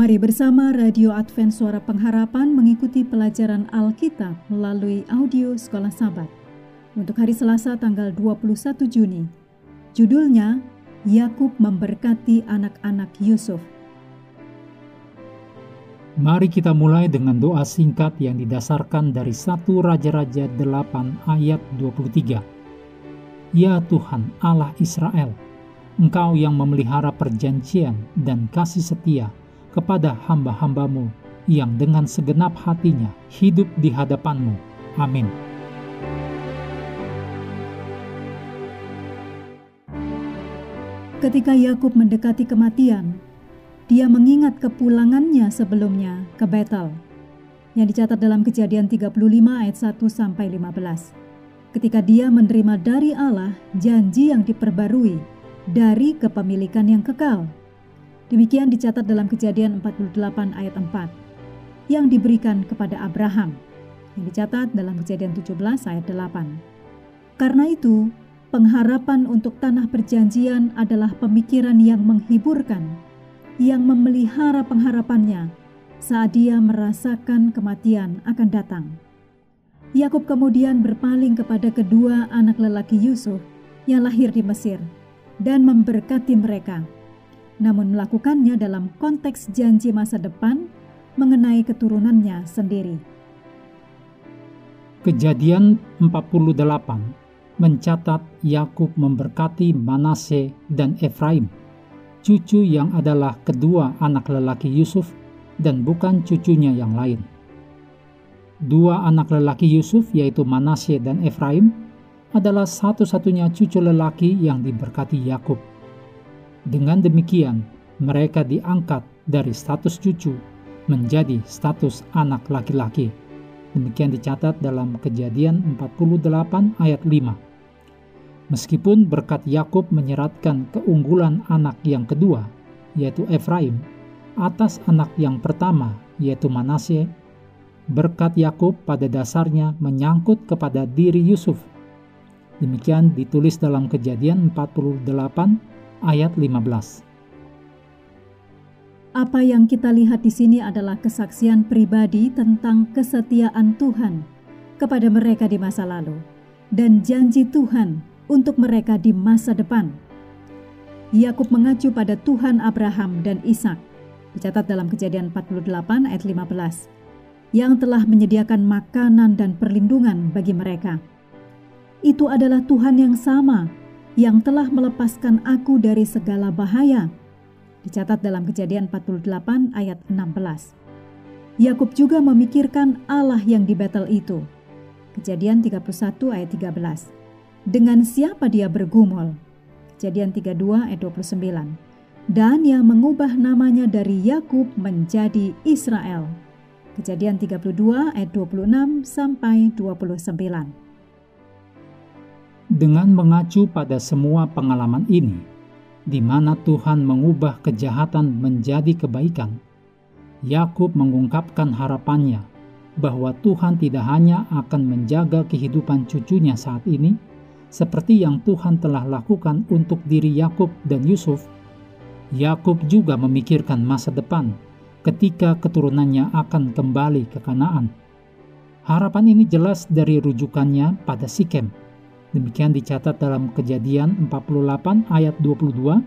Mari bersama Radio Advent Suara Pengharapan mengikuti pelajaran Alkitab melalui audio Sekolah Sabat. Untuk hari Selasa tanggal 21 Juni, judulnya Yakub memberkati anak-anak Yusuf. Mari kita mulai dengan doa singkat yang didasarkan dari 1 Raja-Raja 8 ayat 23. Ya Tuhan Allah Israel, Engkau yang memelihara perjanjian dan kasih setia kepada hamba-hambamu yang dengan segenap hatinya hidup di hadapanmu. Amin. Ketika Yakub mendekati kematian, dia mengingat kepulangannya sebelumnya ke Betel yang dicatat dalam kejadian 35 ayat 1 sampai 15. Ketika dia menerima dari Allah janji yang diperbarui dari kepemilikan yang kekal Demikian dicatat dalam kejadian 48 ayat 4 yang diberikan kepada Abraham yang dicatat dalam kejadian 17 ayat 8. Karena itu, pengharapan untuk tanah perjanjian adalah pemikiran yang menghiburkan, yang memelihara pengharapannya saat dia merasakan kematian akan datang. Yakub kemudian berpaling kepada kedua anak lelaki Yusuf yang lahir di Mesir dan memberkati mereka namun melakukannya dalam konteks janji masa depan mengenai keturunannya sendiri. Kejadian 48 mencatat Yakub memberkati Manase dan Efraim, cucu yang adalah kedua anak lelaki Yusuf dan bukan cucunya yang lain. Dua anak lelaki Yusuf yaitu Manase dan Efraim adalah satu-satunya cucu lelaki yang diberkati Yakub. Dengan demikian, mereka diangkat dari status cucu menjadi status anak laki-laki. Demikian dicatat dalam Kejadian 48 ayat 5. Meskipun berkat Yakub menyeratkan keunggulan anak yang kedua, yaitu Efraim, atas anak yang pertama, yaitu Manasye, berkat Yakub pada dasarnya menyangkut kepada diri Yusuf. Demikian ditulis dalam Kejadian 48 ayat 15. Apa yang kita lihat di sini adalah kesaksian pribadi tentang kesetiaan Tuhan kepada mereka di masa lalu dan janji Tuhan untuk mereka di masa depan. Yakub mengacu pada Tuhan Abraham dan Ishak, dicatat dalam Kejadian 48 ayat 15, yang telah menyediakan makanan dan perlindungan bagi mereka. Itu adalah Tuhan yang sama yang telah melepaskan aku dari segala bahaya. Dicatat dalam kejadian 48 ayat 16. Yakub juga memikirkan Allah yang di Betel itu. Kejadian 31 ayat 13. Dengan siapa dia bergumul? Kejadian 32 ayat 29. Dan yang mengubah namanya dari Yakub menjadi Israel. Kejadian 32 ayat 26 sampai 29. Dengan mengacu pada semua pengalaman ini, di mana Tuhan mengubah kejahatan menjadi kebaikan, Yakub mengungkapkan harapannya bahwa Tuhan tidak hanya akan menjaga kehidupan cucunya saat ini, seperti yang Tuhan telah lakukan untuk diri Yakub dan Yusuf. Yakub juga memikirkan masa depan ketika keturunannya akan kembali ke Kanaan. Harapan ini jelas dari rujukannya pada Sikem Demikian dicatat dalam kejadian 48 ayat 22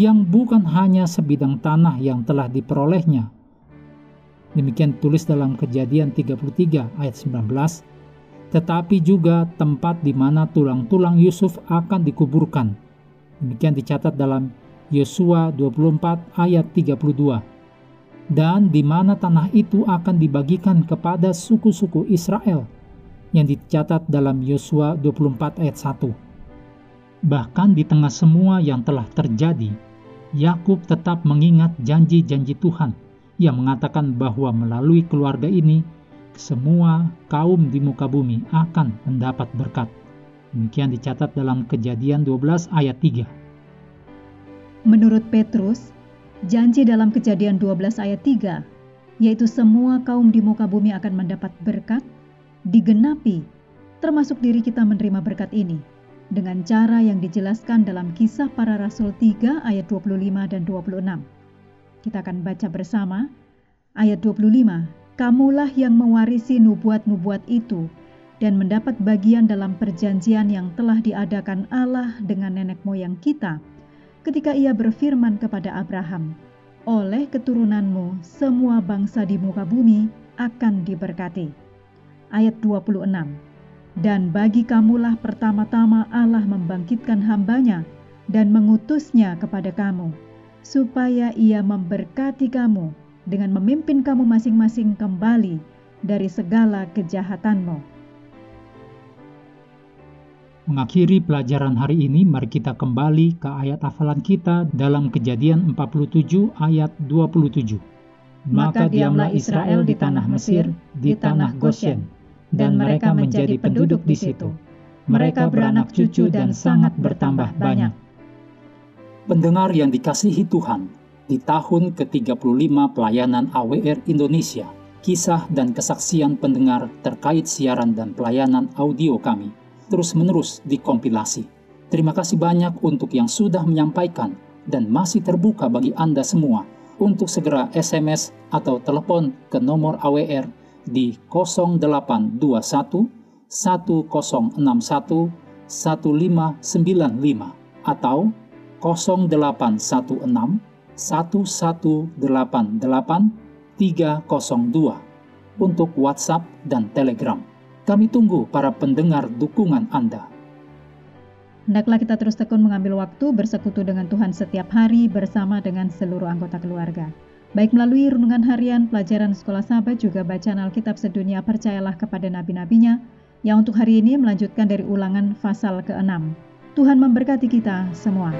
yang bukan hanya sebidang tanah yang telah diperolehnya. Demikian tulis dalam kejadian 33 ayat 19, tetapi juga tempat di mana tulang-tulang Yusuf akan dikuburkan. Demikian dicatat dalam Yosua 24 ayat 32. Dan di mana tanah itu akan dibagikan kepada suku-suku Israel yang dicatat dalam Yosua 24 ayat 1. Bahkan di tengah semua yang telah terjadi, Yakub tetap mengingat janji-janji Tuhan yang mengatakan bahwa melalui keluarga ini semua kaum di muka bumi akan mendapat berkat. Demikian dicatat dalam Kejadian 12 ayat 3. Menurut Petrus, janji dalam Kejadian 12 ayat 3 yaitu semua kaum di muka bumi akan mendapat berkat digenapi, termasuk diri kita menerima berkat ini, dengan cara yang dijelaskan dalam kisah para rasul 3 ayat 25 dan 26. Kita akan baca bersama ayat 25. Kamulah yang mewarisi nubuat-nubuat itu dan mendapat bagian dalam perjanjian yang telah diadakan Allah dengan nenek moyang kita ketika ia berfirman kepada Abraham, oleh keturunanmu semua bangsa di muka bumi akan diberkati. Ayat 26 Dan bagi kamulah pertama-tama Allah membangkitkan hambanya dan mengutusnya kepada kamu, supaya ia memberkati kamu dengan memimpin kamu masing-masing kembali dari segala kejahatanmu. Mengakhiri pelajaran hari ini, mari kita kembali ke ayat hafalan kita dalam Kejadian 47 ayat 27. Maka diamlah Israel di tanah Mesir, di tanah Goshen, dan mereka menjadi penduduk di situ. Mereka beranak cucu dan sangat bertambah banyak. Pendengar yang dikasihi Tuhan, di tahun ke-35 pelayanan AWR Indonesia, kisah dan kesaksian pendengar terkait siaran dan pelayanan audio kami – terus-menerus dikompilasi. Terima kasih banyak untuk yang sudah menyampaikan dan masih terbuka bagi Anda semua untuk segera SMS atau telepon ke nomor AWR di 0821 1061 1595 atau 0816 1188 302 untuk WhatsApp dan Telegram. Kami tunggu para pendengar dukungan Anda. Hendaklah kita terus tekun mengambil waktu bersekutu dengan Tuhan setiap hari bersama dengan seluruh anggota keluarga. Baik melalui renungan harian, pelajaran sekolah sahabat, juga bacaan Alkitab sedunia percayalah kepada nabi-nabinya, yang untuk hari ini melanjutkan dari ulangan pasal ke-6. Tuhan memberkati kita semua.